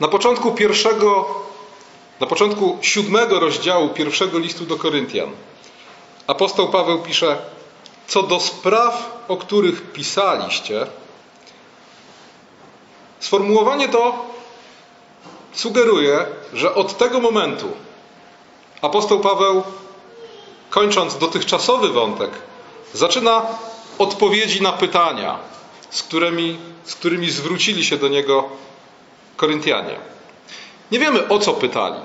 Na początku pierwszego, na początku siódmego rozdziału pierwszego listu do Koryntian apostoł Paweł pisze: Co do spraw, o których pisaliście, sformułowanie to sugeruje, że od tego momentu apostoł Paweł, kończąc dotychczasowy wątek, zaczyna odpowiedzi na pytania, z którymi, z którymi zwrócili się do niego Koryntianie. Nie wiemy o co pytali,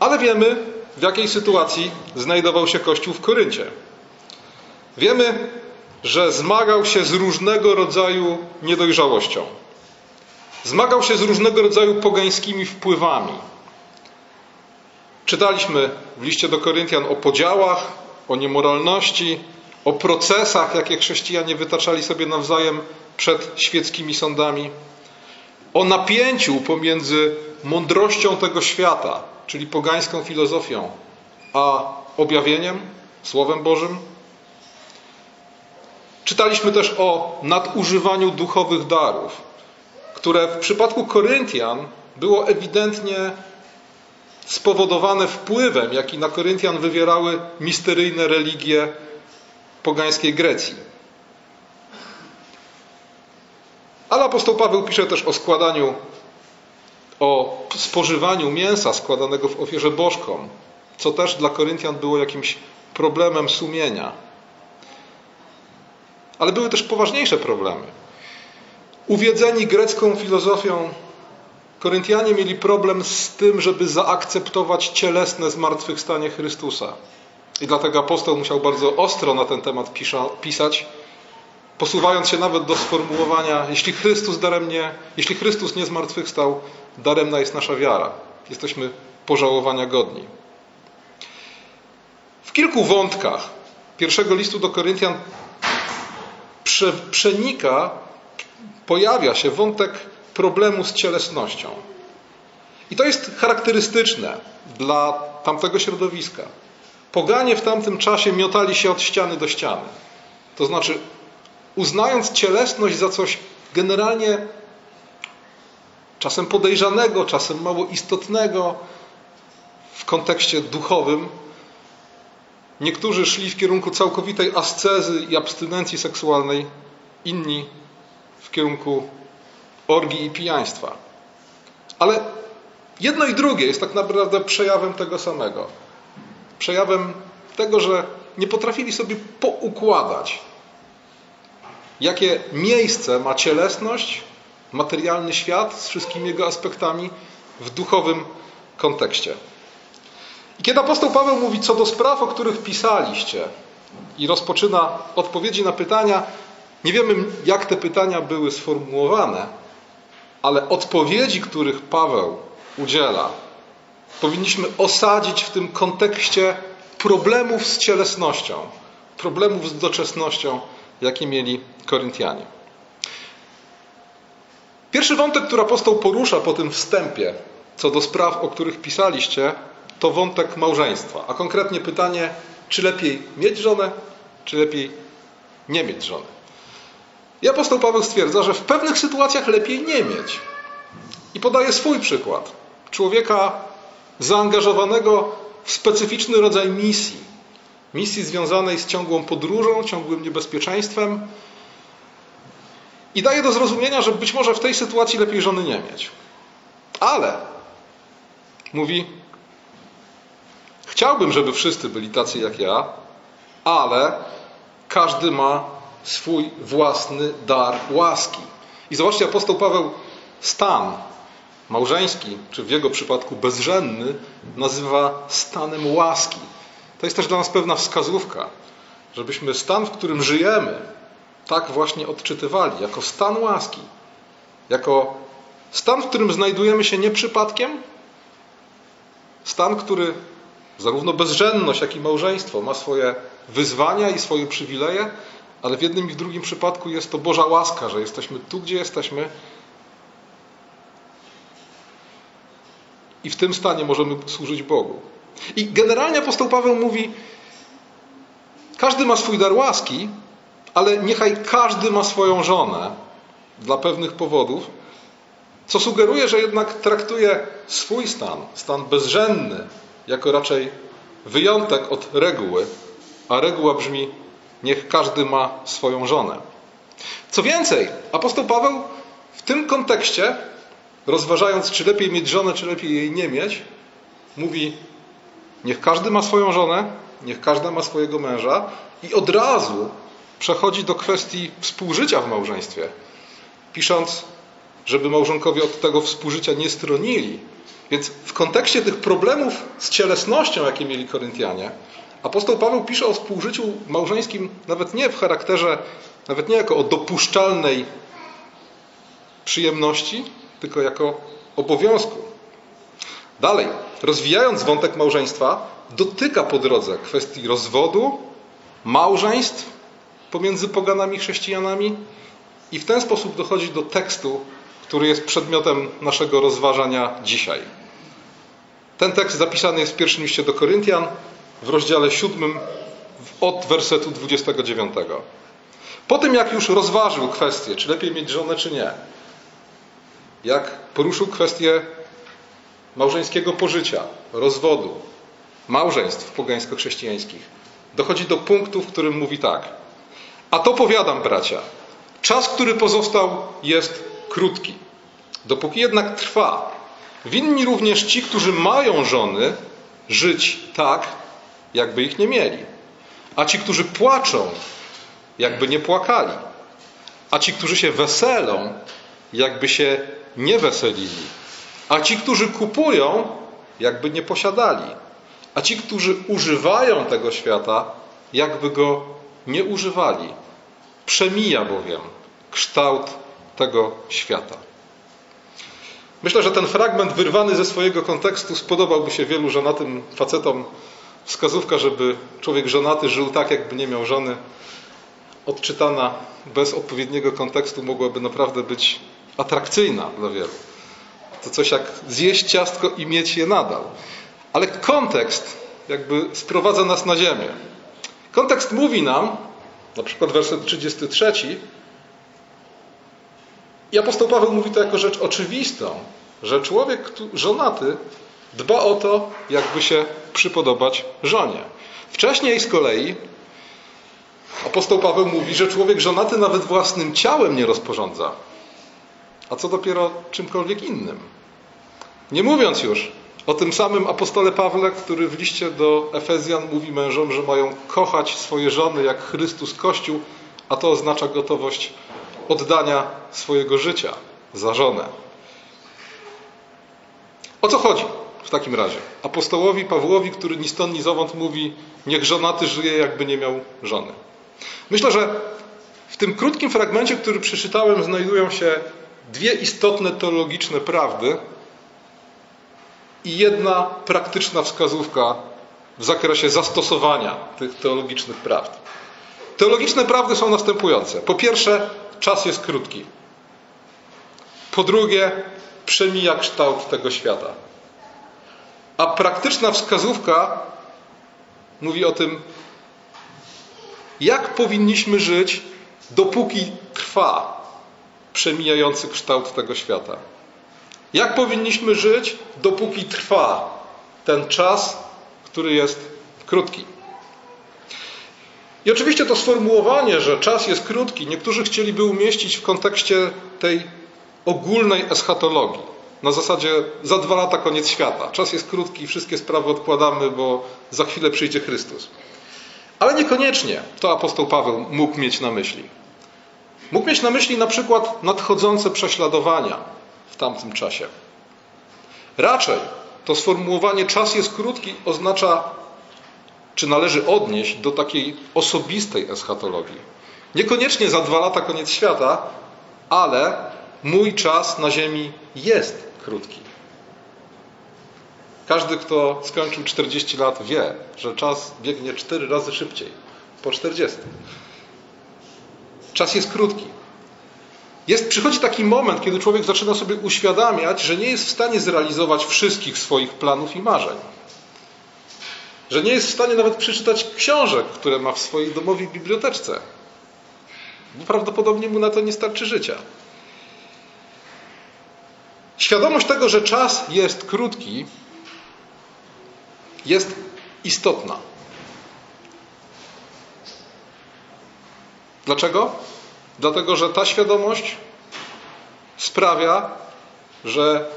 ale wiemy w jakiej sytuacji znajdował się Kościół w Koryncie. Wiemy, że zmagał się z różnego rodzaju niedojrzałością. Zmagał się z różnego rodzaju pogańskimi wpływami. Czytaliśmy w liście do Koryntian o podziałach, o niemoralności, o procesach, jakie chrześcijanie wytaczali sobie nawzajem przed świeckimi sądami, o napięciu pomiędzy mądrością tego świata, czyli pogańską filozofią, a objawieniem, Słowem Bożym. Czytaliśmy też o nadużywaniu duchowych darów, które w przypadku Koryntian było ewidentnie spowodowane wpływem, jaki na Koryntian wywierały misteryjne religie pogańskiej Grecji. Ale apostoł Paweł pisze też o składaniu, o spożywaniu mięsa składanego w ofierze bożkom, co też dla Koryntian było jakimś problemem sumienia. Ale były też poważniejsze problemy. Uwiedzeni grecką filozofią, Koryntianie mieli problem z tym, żeby zaakceptować cielesne zmartwychwstanie Chrystusa. I dlatego apostoł musiał bardzo ostro na ten temat pisać, posuwając się nawet do sformułowania: Jeśli Chrystus daremnie, jeśli Chrystus nie zmartwychwstał, daremna jest nasza wiara. Jesteśmy pożałowania godni. W kilku wątkach pierwszego listu do Koryntian prze, przenika, pojawia się wątek problemu z cielesnością. I to jest charakterystyczne dla tamtego środowiska. Poganie w tamtym czasie miotali się od ściany do ściany. To znaczy, uznając cielesność za coś generalnie czasem podejrzanego, czasem mało istotnego w kontekście duchowym, niektórzy szli w kierunku całkowitej ascezy i abstynencji seksualnej, inni w kierunku orgii i pijaństwa. Ale jedno i drugie jest tak naprawdę przejawem tego samego przejawem tego, że nie potrafili sobie poukładać, jakie miejsce ma cielesność, materialny świat z wszystkimi jego aspektami w duchowym kontekście. I kiedy apostoł Paweł mówi co do spraw, o których pisaliście, i rozpoczyna odpowiedzi na pytania, nie wiemy, jak te pytania były sformułowane, ale odpowiedzi, których Paweł udziela, powinniśmy osadzić w tym kontekście problemów z cielesnością, problemów z doczesnością, jakie mieli Koryntianie. Pierwszy wątek, który apostoł porusza po tym wstępie, co do spraw, o których pisaliście, to wątek małżeństwa, a konkretnie pytanie, czy lepiej mieć żonę, czy lepiej nie mieć żony. I apostoł Paweł stwierdza, że w pewnych sytuacjach lepiej nie mieć. I podaje swój przykład. Człowieka zaangażowanego w specyficzny rodzaj misji. Misji związanej z ciągłą podróżą, ciągłym niebezpieczeństwem. I daje do zrozumienia, że być może w tej sytuacji lepiej żony nie mieć. Ale, mówi, chciałbym, żeby wszyscy byli tacy jak ja, ale każdy ma swój własny dar łaski. I zobaczcie, apostoł Paweł stan małżeński, czy w jego przypadku bezrzędny, nazywa stanem łaski. To jest też dla nas pewna wskazówka, żebyśmy stan, w którym żyjemy, tak właśnie odczytywali, jako stan łaski, jako stan, w którym znajdujemy się nie przypadkiem, stan, który zarówno bezrzędność, jak i małżeństwo ma swoje wyzwania i swoje przywileje, ale w jednym i w drugim przypadku jest to Boża łaska, że jesteśmy tu, gdzie jesteśmy, I w tym stanie możemy służyć Bogu. I generalnie apostoł Paweł mówi: każdy ma swój dar łaski, ale niechaj każdy ma swoją żonę dla pewnych powodów, Co sugeruje, że jednak traktuje swój stan, stan bezrzędny, jako raczej wyjątek od reguły, a reguła brzmi: niech każdy ma swoją żonę. Co więcej, apostoł Paweł w tym kontekście, rozważając, czy lepiej mieć żonę, czy lepiej jej nie mieć, mówi: niech każdy ma swoją żonę, niech każda ma swojego męża, i od razu przechodzi do kwestii współżycia w małżeństwie, pisząc, żeby małżonkowie od tego współżycia nie stronili. Więc w kontekście tych problemów z cielesnością, jakie mieli Koryntianie, apostoł Paweł pisze o współżyciu małżeńskim nawet nie w charakterze, nawet nie jako o dopuszczalnej przyjemności, tylko jako obowiązku. Dalej, rozwijając wątek małżeństwa, dotyka po drodze kwestii rozwodu, małżeństw pomiędzy poganami chrześcijanami i w ten sposób dochodzi do tekstu, który jest przedmiotem naszego rozważania dzisiaj. Ten tekst zapisany jest w pierwszym liście do Koryntian w rozdziale 7 od wersetu 29. Po tym, jak już rozważył kwestię, czy lepiej mieć żonę, czy nie, jak poruszył kwestię małżeńskiego pożycia, rozwodu, małżeństw pogańsko-chrześcijańskich, dochodzi do punktu, w którym mówi tak. A to powiadam, bracia, czas, który pozostał, jest krótki. Dopóki jednak trwa, winni również ci, którzy mają żony, żyć tak, jakby ich nie mieli. A ci, którzy płaczą, jakby nie płakali. A ci, którzy się weselą, jakby się nie weselili. A ci, którzy kupują, jakby nie posiadali. A ci, którzy używają tego świata, jakby go nie używali. Przemija bowiem kształt tego świata. Myślę, że ten fragment wyrwany ze swojego kontekstu spodobałby się wielu żonatym facetom. Wskazówka, żeby człowiek żonaty żył tak, jakby nie miał żony, odczytana bez odpowiedniego kontekstu, mogłaby naprawdę być atrakcyjna dla wielu. To coś jak zjeść ciastko i mieć je nadal. Ale kontekst jakby sprowadza nas na ziemię. Kontekst mówi nam, na przykład werset 33, i apostoł Paweł mówi to jako rzecz oczywistą, że człowiek żonaty dba o to, jakby się przypodobać żonie. Wcześniej z kolei apostoł Paweł mówi, że człowiek żonaty nawet własnym ciałem nie rozporządza. A co dopiero czymkolwiek innym. Nie mówiąc już o tym samym apostole Pawle, który w liście do Efezjan mówi mężom, że mają kochać swoje żony jak Chrystus Kościół, a to oznacza gotowość oddania swojego życia za żonę. O co chodzi w takim razie? Apostołowi Pawłowi, który ni stąd, ni zowąd mówi, niech żonaty żyje, jakby nie miał żony. Myślę, że w tym krótkim fragmencie, który przeczytałem, znajdują się dwie istotne teologiczne prawdy, i jedna praktyczna wskazówka w zakresie zastosowania tych teologicznych prawd. Teologiczne prawdy są następujące. Po pierwsze, czas jest krótki. Po drugie, przemija kształt tego świata. A praktyczna wskazówka mówi o tym, jak powinniśmy żyć, dopóki trwa przemijający kształt tego świata. Jak powinniśmy żyć, dopóki trwa ten czas, który jest krótki? I oczywiście to sformułowanie, że czas jest krótki, niektórzy chcieliby umieścić w kontekście tej ogólnej eschatologii. Na zasadzie za dwa lata koniec świata. Czas jest krótki, wszystkie sprawy odkładamy, bo za chwilę przyjdzie Chrystus. Ale niekoniecznie to apostoł Paweł mógł mieć na myśli. Mógł mieć na myśli na przykład nadchodzące prześladowania, tamtym czasie. Raczej to sformułowanie czas jest krótki oznacza, czy należy odnieść do takiej osobistej eschatologii. Niekoniecznie za dwa lata koniec świata, ale mój czas na ziemi jest krótki. Każdy, kto skończył 40 lat, wie, że czas biegnie cztery razy szybciej po 40. Czas jest krótki. Jest, przychodzi taki moment, kiedy człowiek zaczyna sobie uświadamiać, że nie jest w stanie zrealizować wszystkich swoich planów i marzeń. Że nie jest w stanie nawet przeczytać książek, które ma w swojej domowej biblioteczce. Bo prawdopodobnie mu na to nie starczy życia. Świadomość tego, że czas jest krótki, jest istotna. Dlaczego? Dlatego, że ta świadomość sprawia, że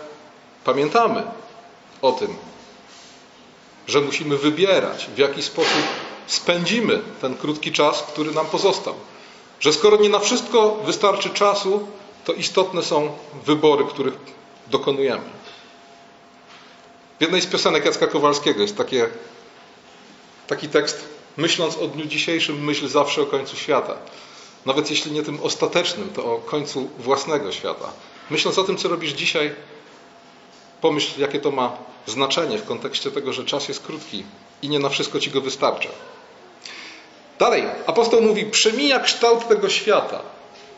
pamiętamy o tym, że musimy wybierać, w jaki sposób spędzimy ten krótki czas, który nam pozostał. Że skoro nie na wszystko wystarczy czasu, to istotne są wybory, których dokonujemy. W jednej z piosenek Jacka Kowalskiego jest takie, taki tekst: Myśląc o dniu dzisiejszym, myśl zawsze o końcu świata. Nawet jeśli nie tym ostatecznym, to o końcu własnego świata. Myśląc o tym, co robisz dzisiaj, pomyśl, jakie to ma znaczenie w kontekście tego, że czas jest krótki i nie na wszystko ci go wystarcza. Dalej, apostoł mówi: Przemija kształt tego świata,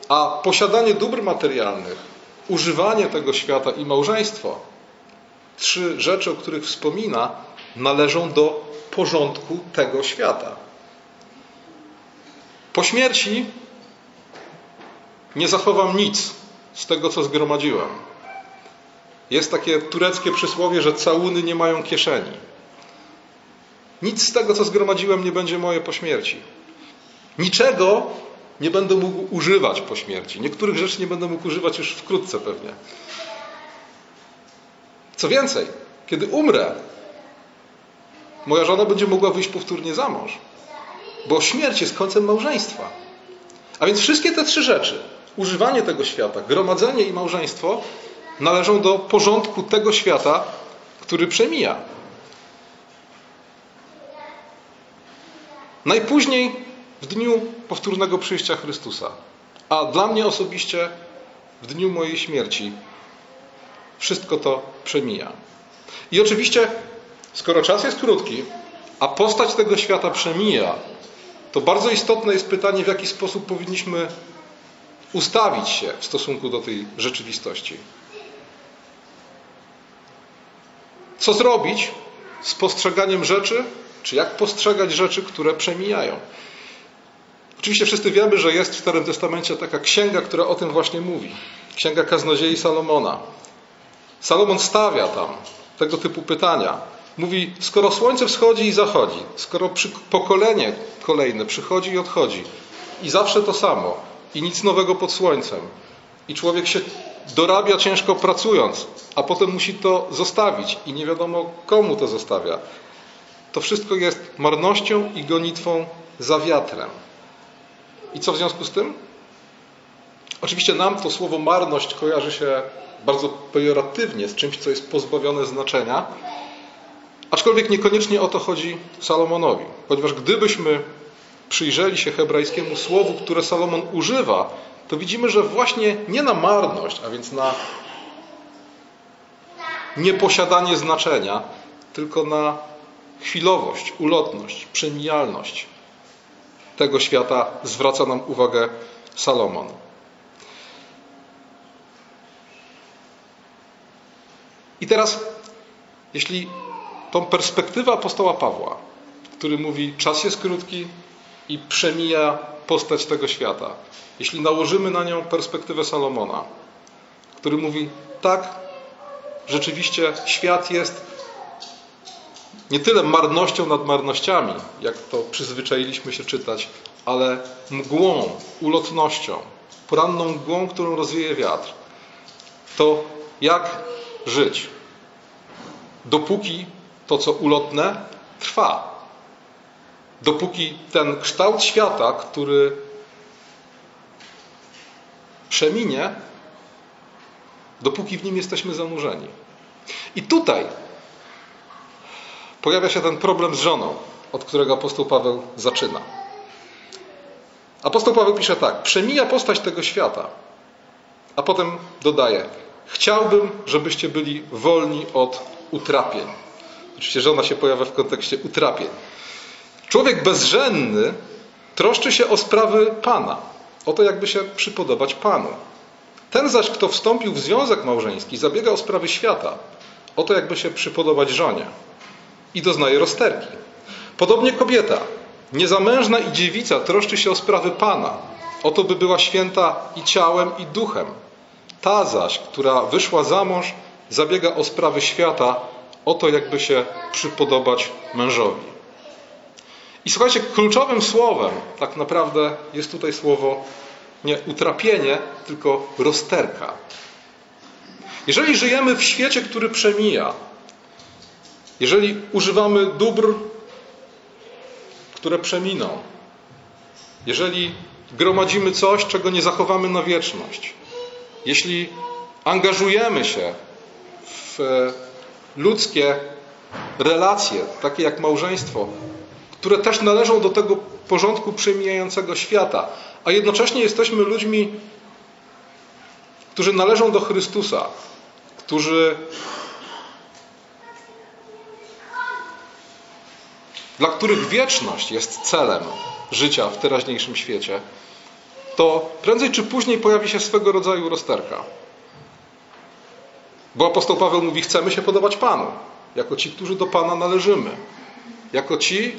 a posiadanie dóbr materialnych, używanie tego świata i małżeństwo, trzy rzeczy, o których wspomina, należą do porządku tego świata. Po śmierci nie zachowam nic z tego, co zgromadziłem. Jest takie tureckie przysłowie, że całuny nie mają kieszeni. Nic z tego, co zgromadziłem, nie będzie moje po śmierci. Niczego nie będę mógł używać po śmierci. Niektórych rzeczy nie będę mógł używać już wkrótce pewnie. Co więcej, kiedy umrę, moja żona będzie mogła wyjść powtórnie za mąż, bo śmierć jest końcem małżeństwa. A więc wszystkie te trzy rzeczy używanie tego świata, gromadzenie i małżeństwo należą do porządku tego świata, który przemija. Najpóźniej w dniu powtórnego przyjścia Chrystusa, a dla mnie osobiście w dniu mojej śmierci, wszystko to przemija. I oczywiście, skoro czas jest krótki, a postać tego świata przemija, to bardzo istotne jest pytanie, w jaki sposób powinniśmy ustawić się w stosunku do tej rzeczywistości. Co zrobić z postrzeganiem rzeczy, czy jak postrzegać rzeczy, które przemijają? Oczywiście wszyscy wiemy, że jest w Starym Testamencie taka księga, która o tym właśnie mówi. Księga Kaznodziei Salomona. Salomon stawia tam tego typu pytania. Mówi, skoro słońce wschodzi i zachodzi, skoro pokolenie kolejne przychodzi i odchodzi i zawsze to samo, i nic nowego pod słońcem. I człowiek się dorabia ciężko pracując, a potem musi to zostawić i nie wiadomo komu to zostawia. To wszystko jest marnością i gonitwą za wiatrem. I co w związku z tym? Oczywiście nam to słowo marność kojarzy się bardzo pejoratywnie z czymś, co jest pozbawione znaczenia, aczkolwiek niekoniecznie o to chodzi Salomonowi, ponieważ gdybyśmy przyjrzeli się hebrajskiemu słowu, które Salomon używa, to widzimy, że właśnie nie na marność, a więc na nieposiadanie znaczenia, tylko na chwilowość, ulotność, przemijalność tego świata zwraca nam uwagę Salomon. I teraz, jeśli tą perspektywę apostoła Pawła, który mówi, czas jest krótki, i przemija postać tego świata. Jeśli nałożymy na nią perspektywę Salomona, który mówi: Tak, rzeczywiście świat jest nie tyle marnością nad marnościami, jak to przyzwyczailiśmy się czytać, ale mgłą, ulotnością, poranną mgłą, którą rozwieje wiatr. To jak żyć? Dopóki to, co ulotne, trwa dopóki ten kształt świata, który przeminie, dopóki w nim jesteśmy zanurzeni. I tutaj pojawia się ten problem z żoną, od którego apostoł Paweł zaczyna. Apostoł Paweł pisze tak: Przemija postać tego świata, a potem dodaje: Chciałbym, żebyście byli wolni od utrapień. Oczywiście żona się pojawia w kontekście utrapień. Człowiek bezrzędny troszczy się o sprawy Pana, o to, jakby się przypodobać Panu. Ten zaś, kto wstąpił w związek małżeński, zabiega o sprawy świata, o to, jakby się przypodobać żonie i doznaje rozterki. Podobnie kobieta, niezamężna i dziewica troszczy się o sprawy Pana, o to, by była święta i ciałem, i duchem. Ta zaś, która wyszła za mąż, zabiega o sprawy świata, o to, jakby się przypodobać mężowi. I słuchajcie, kluczowym słowem tak naprawdę jest tutaj słowo nie utrapienie, tylko rozterka. Jeżeli żyjemy w świecie, który przemija, jeżeli używamy dóbr, które przeminą, jeżeli gromadzimy coś, czego nie zachowamy na wieczność, jeśli angażujemy się w ludzkie relacje, takie jak małżeństwo, które też należą do tego porządku przemijającego świata, a jednocześnie jesteśmy ludźmi, którzy należą do Chrystusa, którzy dla których wieczność jest celem życia w teraźniejszym świecie, to prędzej czy później pojawi się swego rodzaju rozterka. Bo apostoł Paweł mówi: Chcemy się podobać Panu, jako ci, którzy do Pana należymy, jako ci,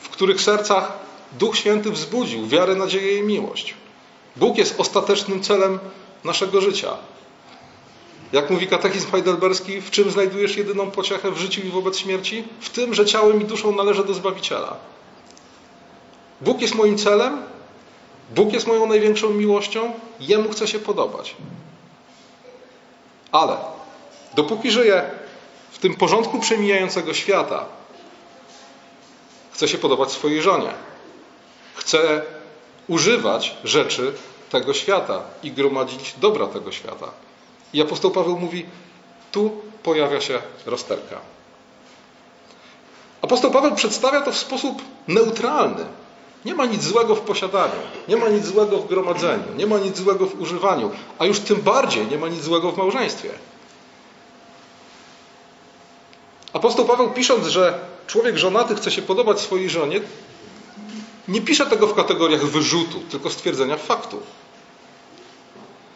w których sercach Duch Święty wzbudził wiarę, nadzieję i miłość. Bóg jest ostatecznym celem naszego życia. Jak mówi katechizm heidelberski, w czym znajdujesz jedyną pociechę w życiu i wobec śmierci? W tym, że ciałem i duszą należę do Zbawiciela. Bóg jest moim celem, Bóg jest moją największą miłością, Jemu chcę się podobać. Ale dopóki żyję w tym porządku przemijającego świata, chcę się podobać swojej żonie. Chcę używać rzeczy tego świata i gromadzić dobra tego świata. I apostoł Paweł mówi, tu pojawia się rozterka. Apostoł Paweł przedstawia to w sposób neutralny. Nie ma nic złego w posiadaniu, nie ma nic złego w gromadzeniu, nie ma nic złego w używaniu, a już tym bardziej nie ma nic złego w małżeństwie. Apostoł Paweł pisząc, że człowiek żonaty chce się podobać swojej żonie, nie pisze tego w kategoriach wyrzutu, tylko stwierdzenia faktu.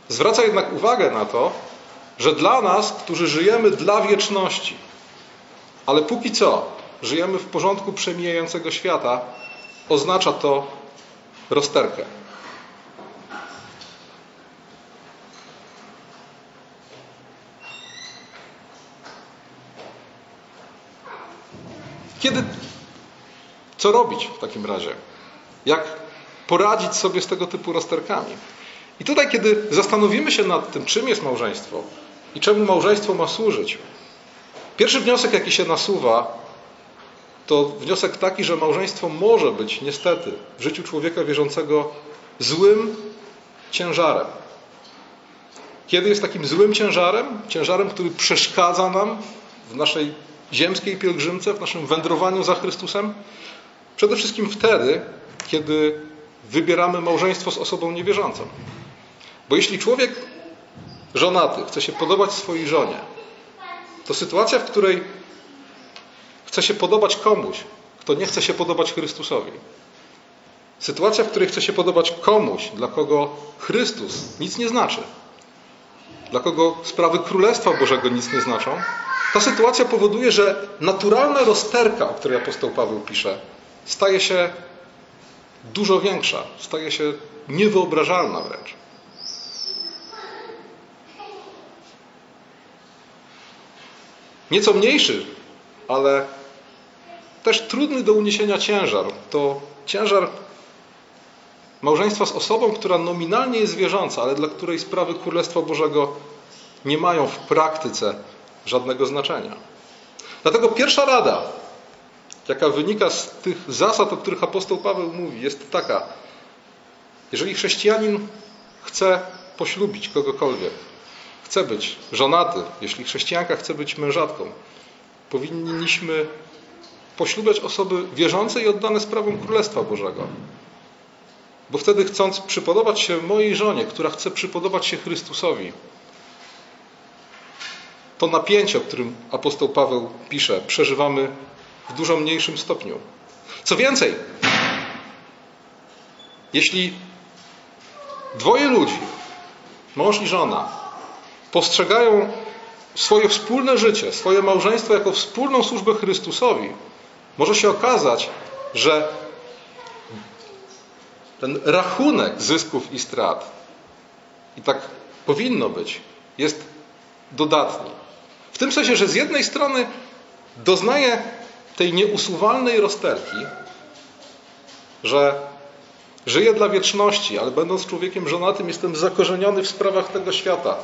Zwraca jednak uwagę na to, że dla nas, którzy żyjemy dla wieczności, ale póki co żyjemy w porządku przemijającego świata, oznacza to rozterkę. Kiedy, co robić w takim razie? Jak poradzić sobie z tego typu rozterkami? I tutaj, kiedy zastanowimy się nad tym, czym jest małżeństwo i czemu małżeństwo ma służyć, pierwszy wniosek, jaki się nasuwa, to wniosek taki, że małżeństwo może być niestety w życiu człowieka wierzącego złym ciężarem. Kiedy jest takim złym ciężarem? Ciężarem, który przeszkadza nam w naszej ziemskiej pielgrzymce, w naszym wędrowaniu za Chrystusem? Przede wszystkim wtedy, kiedy wybieramy małżeństwo z osobą niewierzącą. Bo jeśli człowiek żonaty chce się podobać swojej żonie, to sytuacja, w której chce się podobać komuś, kto nie chce się podobać Chrystusowi. Sytuacja, w której chce się podobać komuś, dla kogo Chrystus nic nie znaczy, dla kogo sprawy Królestwa Bożego nic nie znaczą, ta sytuacja powoduje, że naturalna rozterka, o której apostoł Paweł pisze, staje się dużo większa, staje się niewyobrażalna wręcz. Nieco mniejszy, ale też trudny do uniesienia ciężar to ciężar małżeństwa z osobą, która nominalnie jest wierząca, ale dla której sprawy Królestwa Bożego nie mają w praktyce żadnego znaczenia. Dlatego pierwsza rada, jaka wynika z tych zasad, o których apostoł Paweł mówi, jest taka: jeżeli chrześcijanin chce poślubić kogokolwiek, chce być żonaty, jeśli chrześcijanka chce być mężatką, powinniśmy poślubiać osoby wierzące i oddane sprawom Królestwa Bożego. Bo wtedy chcąc przypodobać się mojej żonie, która chce przypodobać się Chrystusowi, to napięcie, o którym apostoł Paweł pisze, przeżywamy w dużo mniejszym stopniu. Co więcej, jeśli dwoje ludzi, mąż i żona, postrzegają swoje wspólne życie, swoje małżeństwo jako wspólną służbę Chrystusowi, może się okazać, że ten rachunek zysków i strat, i tak powinno być, jest dodatni. W tym sensie, że z jednej strony doznaję tej nieusuwalnej rozterki, że żyję dla wieczności, ale będąc człowiekiem żonatym, jestem zakorzeniony w sprawach tego świata,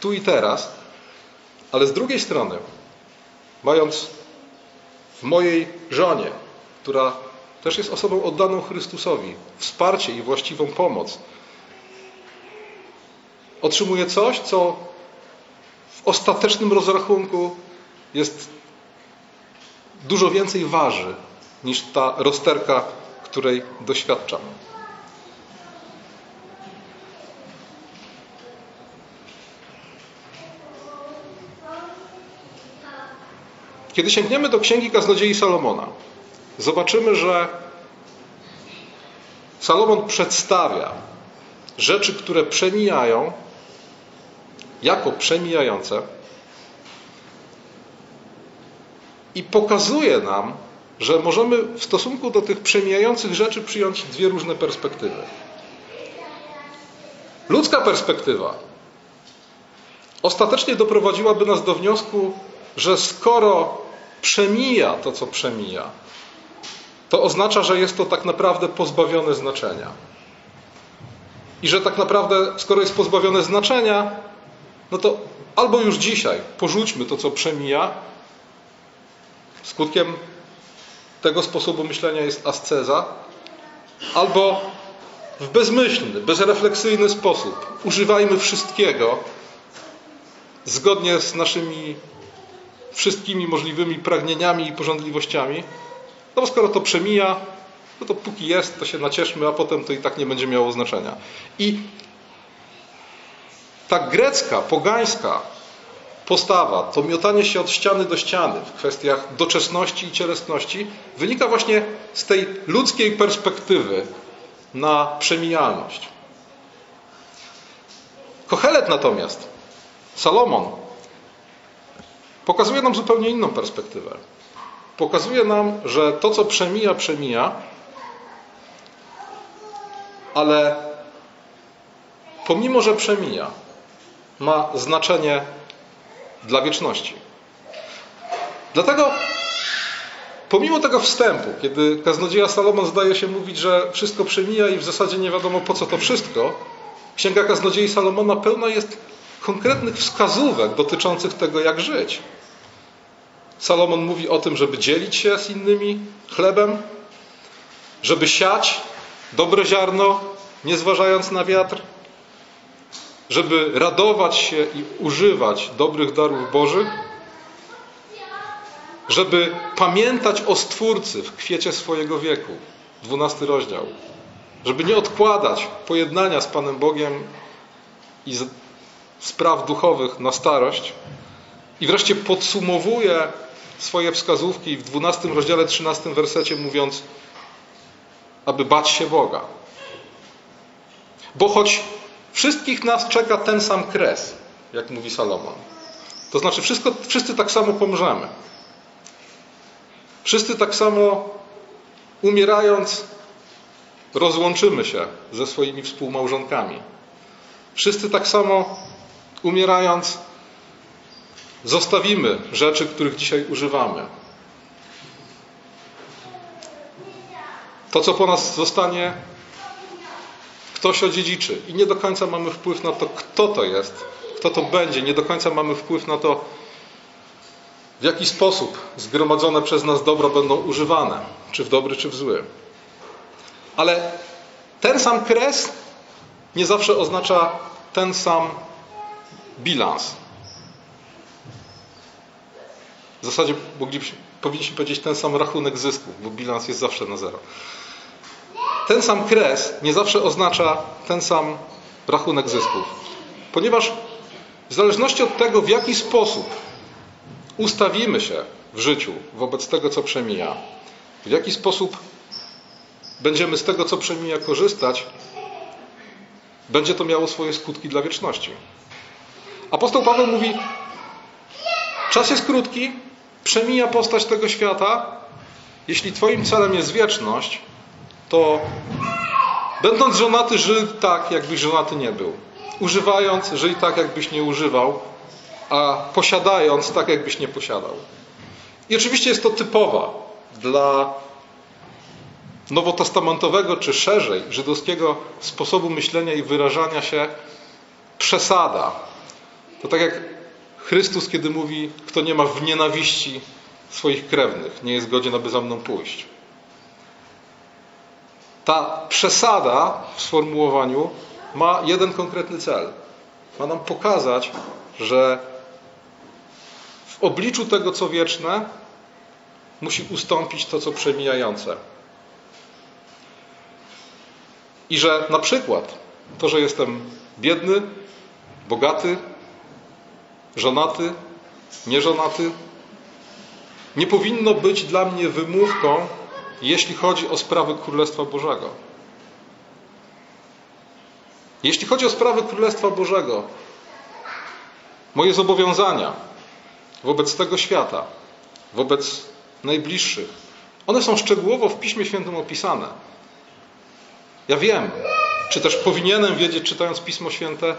tu i teraz, ale z drugiej strony, mając mojej żonie, która też jest osobą oddaną Chrystusowi, wsparcie i właściwą pomoc, otrzymuję coś, co w ostatecznym rozrachunku jest dużo więcej waży niż ta rozterka, której doświadczam. Kiedy sięgniemy do Księgi Kaznodziei Salomona, zobaczymy, że Salomon przedstawia rzeczy, które przemijają, jako przemijające i pokazuje nam, że możemy w stosunku do tych przemijających rzeczy przyjąć dwie różne perspektywy. Ludzka perspektywa ostatecznie doprowadziłaby nas do wniosku, że skoro przemija to, co przemija, to oznacza, że jest to tak naprawdę pozbawione znaczenia. I że tak naprawdę, skoro jest pozbawione znaczenia, no to albo już dzisiaj porzućmy to, co przemija. Skutkiem tego sposobu myślenia jest asceza, albo w bezmyślny, bezrefleksyjny sposób używajmy wszystkiego zgodnie z naszymi wszystkimi możliwymi pragnieniami i porządliwościami. No bo skoro to przemija, no to póki jest, to się nacieszmy, a potem to i tak nie będzie miało znaczenia. I ta grecka, pogańska postawa, to miotanie się od ściany do ściany w kwestiach doczesności i cielesności wynika właśnie z tej ludzkiej perspektywy na przemijalność. Kochelet natomiast, Salomon, pokazuje nam zupełnie inną perspektywę. Pokazuje nam, że to, co przemija, przemija, ale pomimo, że przemija, ma znaczenie dla wieczności. Dlatego, pomimo tego wstępu, kiedy kaznodzieja Salomon zdaje się mówić, że wszystko przemija i w zasadzie nie wiadomo po co to wszystko, Księga Kaznodziei Salomona pełna jest konkretnych wskazówek dotyczących tego, jak żyć. Salomon mówi o tym, żeby dzielić się z innymi chlebem, żeby siać dobre ziarno, nie zważając na wiatr, żeby radować się i używać dobrych darów Bożych, żeby pamiętać o Stwórcy w kwiecie swojego wieku. Dwunasty rozdział. Żeby nie odkładać pojednania z Panem Bogiem i spraw duchowych na starość. I wreszcie podsumowuje swoje wskazówki w 12 rozdziale 13 wersecie mówiąc aby bać się Boga. Bo choć Wszystkich nas czeka ten sam kres, jak mówi Salomon. To znaczy, wszystko, wszyscy tak samo pomrzemy. Wszyscy tak samo umierając, rozłączymy się ze swoimi współmałżonkami. Wszyscy tak samo umierając, zostawimy rzeczy, których dzisiaj używamy. To, co po nas zostanie, ktoś odziedziczy i nie do końca mamy wpływ na to, kto to jest, kto to będzie, nie do końca mamy wpływ na to, w jaki sposób zgromadzone przez nas dobro będą używane, czy w dobry, czy w zły. Ale ten sam kres nie zawsze oznacza ten sam bilans. W zasadzie powinniśmy powiedzieć ten sam rachunek zysku, bo bilans jest zawsze na zero ten sam kres nie zawsze oznacza ten sam rachunek zysków. Ponieważ w zależności od tego, w jaki sposób ustawimy się w życiu wobec tego, co przemija, w jaki sposób będziemy z tego, co przemija, korzystać, będzie to miało swoje skutki dla wieczności. Apostoł Paweł mówi: Czas jest krótki, przemija postać tego świata. Jeśli Twoim celem jest wieczność, to będąc żonaty, żyj tak, jakbyś żonaty nie był. Używając, żyj tak, jakbyś nie używał. a posiadając tak, jakbyś nie posiadał. I oczywiście jest to typowa dla nowotestamentowego, czy szerzej żydowskiego sposobu myślenia i wyrażania się przesada. To tak jak Chrystus, kiedy mówi, kto nie ma w nienawiści swoich krewnych, nie jest godzien, aby za mną pójść. Ta przesada w sformułowaniu ma jeden konkretny cel. Ma nam pokazać, że w obliczu tego, co wieczne, musi ustąpić to, co przemijające. I że na przykład to, że jestem biedny, bogaty, żonaty, nieżonaty, nie powinno być dla mnie wymówką, jeśli chodzi o sprawy Królestwa Bożego. Jeśli chodzi o sprawy Królestwa Bożego, moje zobowiązania wobec tego świata, wobec najbliższych, one są szczegółowo w Piśmie Świętym opisane. Ja wiem, czy też powinienem wiedzieć, czytając Pismo Święte,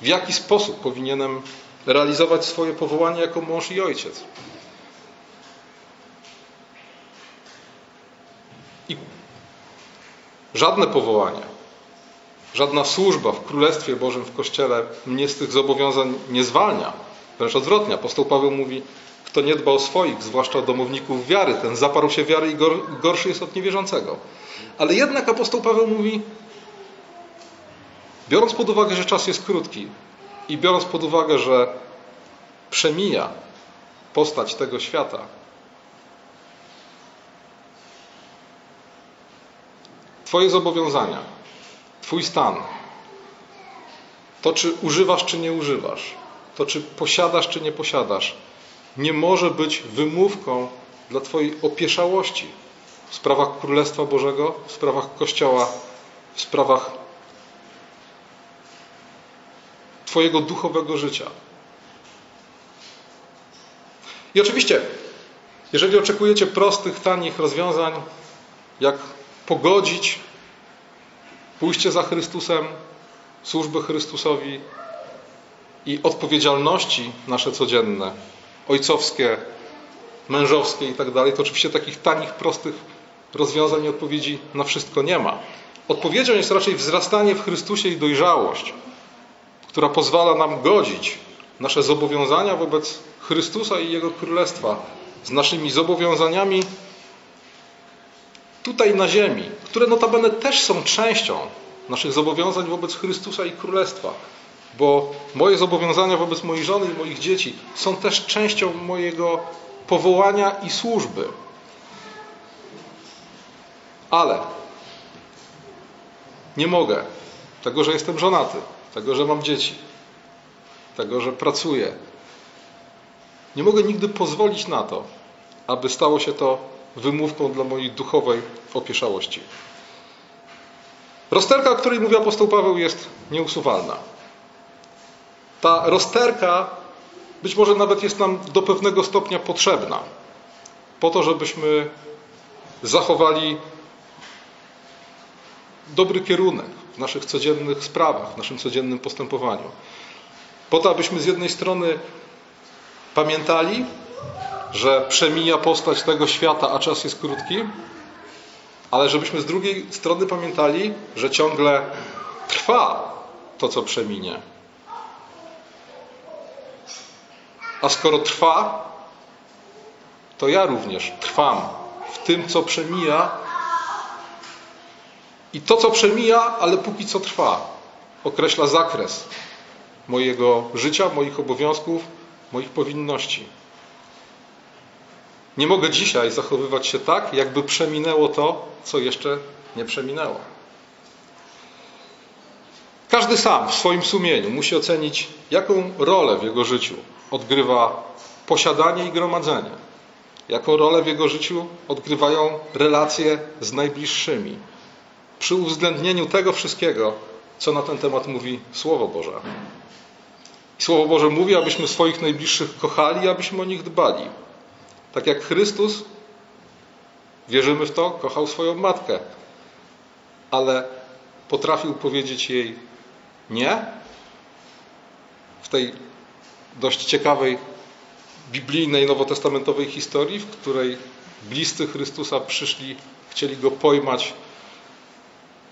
w jaki sposób powinienem realizować swoje powołanie jako mąż i ojciec. I żadne powołanie, żadna służba w Królestwie Bożym, w Kościele mnie z tych zobowiązań nie zwalnia. Wręcz odwrotnie. Apostoł Paweł mówi, kto nie dba o swoich, zwłaszcza domowników wiary, ten zaparł się wiary i gorszy jest od niewierzącego. Ale jednak apostoł Paweł mówi, biorąc pod uwagę, że czas jest krótki i biorąc pod uwagę, że przemija postać tego świata, Twoje zobowiązania, Twój stan, to czy używasz, czy nie używasz, to czy posiadasz, czy nie posiadasz, nie może być wymówką dla Twojej opieszałości w sprawach Królestwa Bożego, w sprawach Kościoła, w sprawach Twojego duchowego życia. I oczywiście, jeżeli oczekujecie prostych, tanich rozwiązań, jak pogodzić pójście za Chrystusem, służbę Chrystusowi i odpowiedzialności nasze codzienne, ojcowskie, mężowskie i tak dalej, to oczywiście takich tanich, prostych rozwiązań i odpowiedzi na wszystko nie ma. Odpowiedzią jest raczej wzrastanie w Chrystusie i dojrzałość, która pozwala nam godzić nasze zobowiązania wobec Chrystusa i Jego Królestwa z naszymi zobowiązaniami tutaj na ziemi, które notabene też są częścią naszych zobowiązań wobec Chrystusa i Królestwa. Bo moje zobowiązania wobec mojej żony i moich dzieci są też częścią mojego powołania i służby. Ale nie mogę tego, że jestem żonaty, tego, że mam dzieci, tego, że pracuję. Nie mogę nigdy pozwolić na to, aby stało się to wymówką dla mojej duchowej opieszałości. Rozterka, o której mówi apostoł Paweł, jest nieusuwalna. Ta rozterka być może nawet jest nam do pewnego stopnia potrzebna, po to, żebyśmy zachowali dobry kierunek w naszych codziennych sprawach, w naszym codziennym postępowaniu. Po to, abyśmy z jednej strony pamiętali, że przemija postać tego świata, a czas jest krótki, ale żebyśmy z drugiej strony pamiętali, że ciągle trwa to, co przeminie. A skoro trwa, to ja również trwam w tym, co przemija. I to, co przemija, ale póki co trwa, określa zakres mojego życia, moich obowiązków, moich powinności. Nie mogę dzisiaj zachowywać się tak, jakby przeminęło to, co jeszcze nie przeminęło. Każdy sam w swoim sumieniu musi ocenić, jaką rolę w jego życiu odgrywa posiadanie i gromadzenie, jaką rolę w jego życiu odgrywają relacje z najbliższymi, przy uwzględnieniu tego wszystkiego, co na ten temat mówi Słowo Boże. Słowo Boże mówi, abyśmy swoich najbliższych kochali, abyśmy o nich dbali. Tak jak Chrystus, wierzymy w to, kochał swoją matkę, ale potrafił powiedzieć jej nie w tej dość ciekawej biblijnej, nowotestamentowej historii, w której bliscy Chrystusa przyszli, chcieli go pojmać,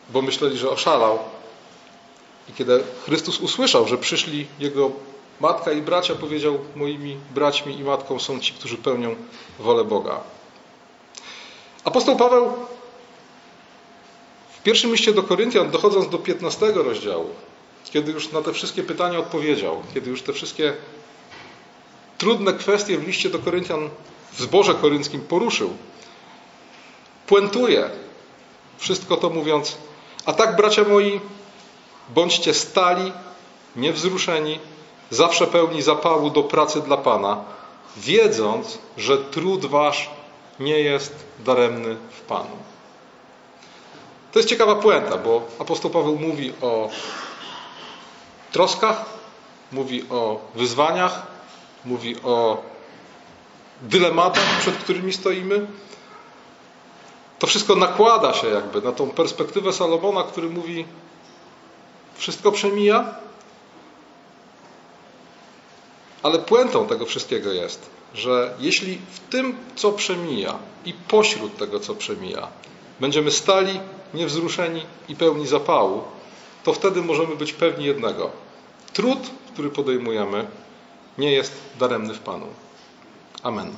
bo myśleli, że oszalał. I kiedy Chrystus usłyszał, że przyszli jego matka i bracia, powiedział: Moimi braćmi i matką są ci, którzy pełnią wolę Boga. Apostoł Paweł w pierwszym liście do Koryntian, dochodząc do 15 rozdziału, kiedy już na te wszystkie pytania odpowiedział, kiedy już te wszystkie trudne kwestie w liście do Koryntian w zborze korynckim poruszył, puentuje wszystko to mówiąc: A tak, bracia moi, bądźcie stali, niewzruszeni, zawsze pełni zapału do pracy dla Pana, wiedząc, że trud wasz nie jest daremny w Panu. To jest ciekawa puenta, bo apostoł Paweł mówi o troskach, mówi o wyzwaniach, mówi o dylematach, przed którymi stoimy. To wszystko nakłada się jakby na tą perspektywę Salomona, który mówi: Wszystko przemija, ale puentą tego wszystkiego jest, że jeśli w tym, co przemija i pośród tego, co przemija, będziemy stali, niewzruszeni i pełni zapału, to wtedy możemy być pewni jednego. Trud, który podejmujemy, nie jest daremny w Panu. Amen.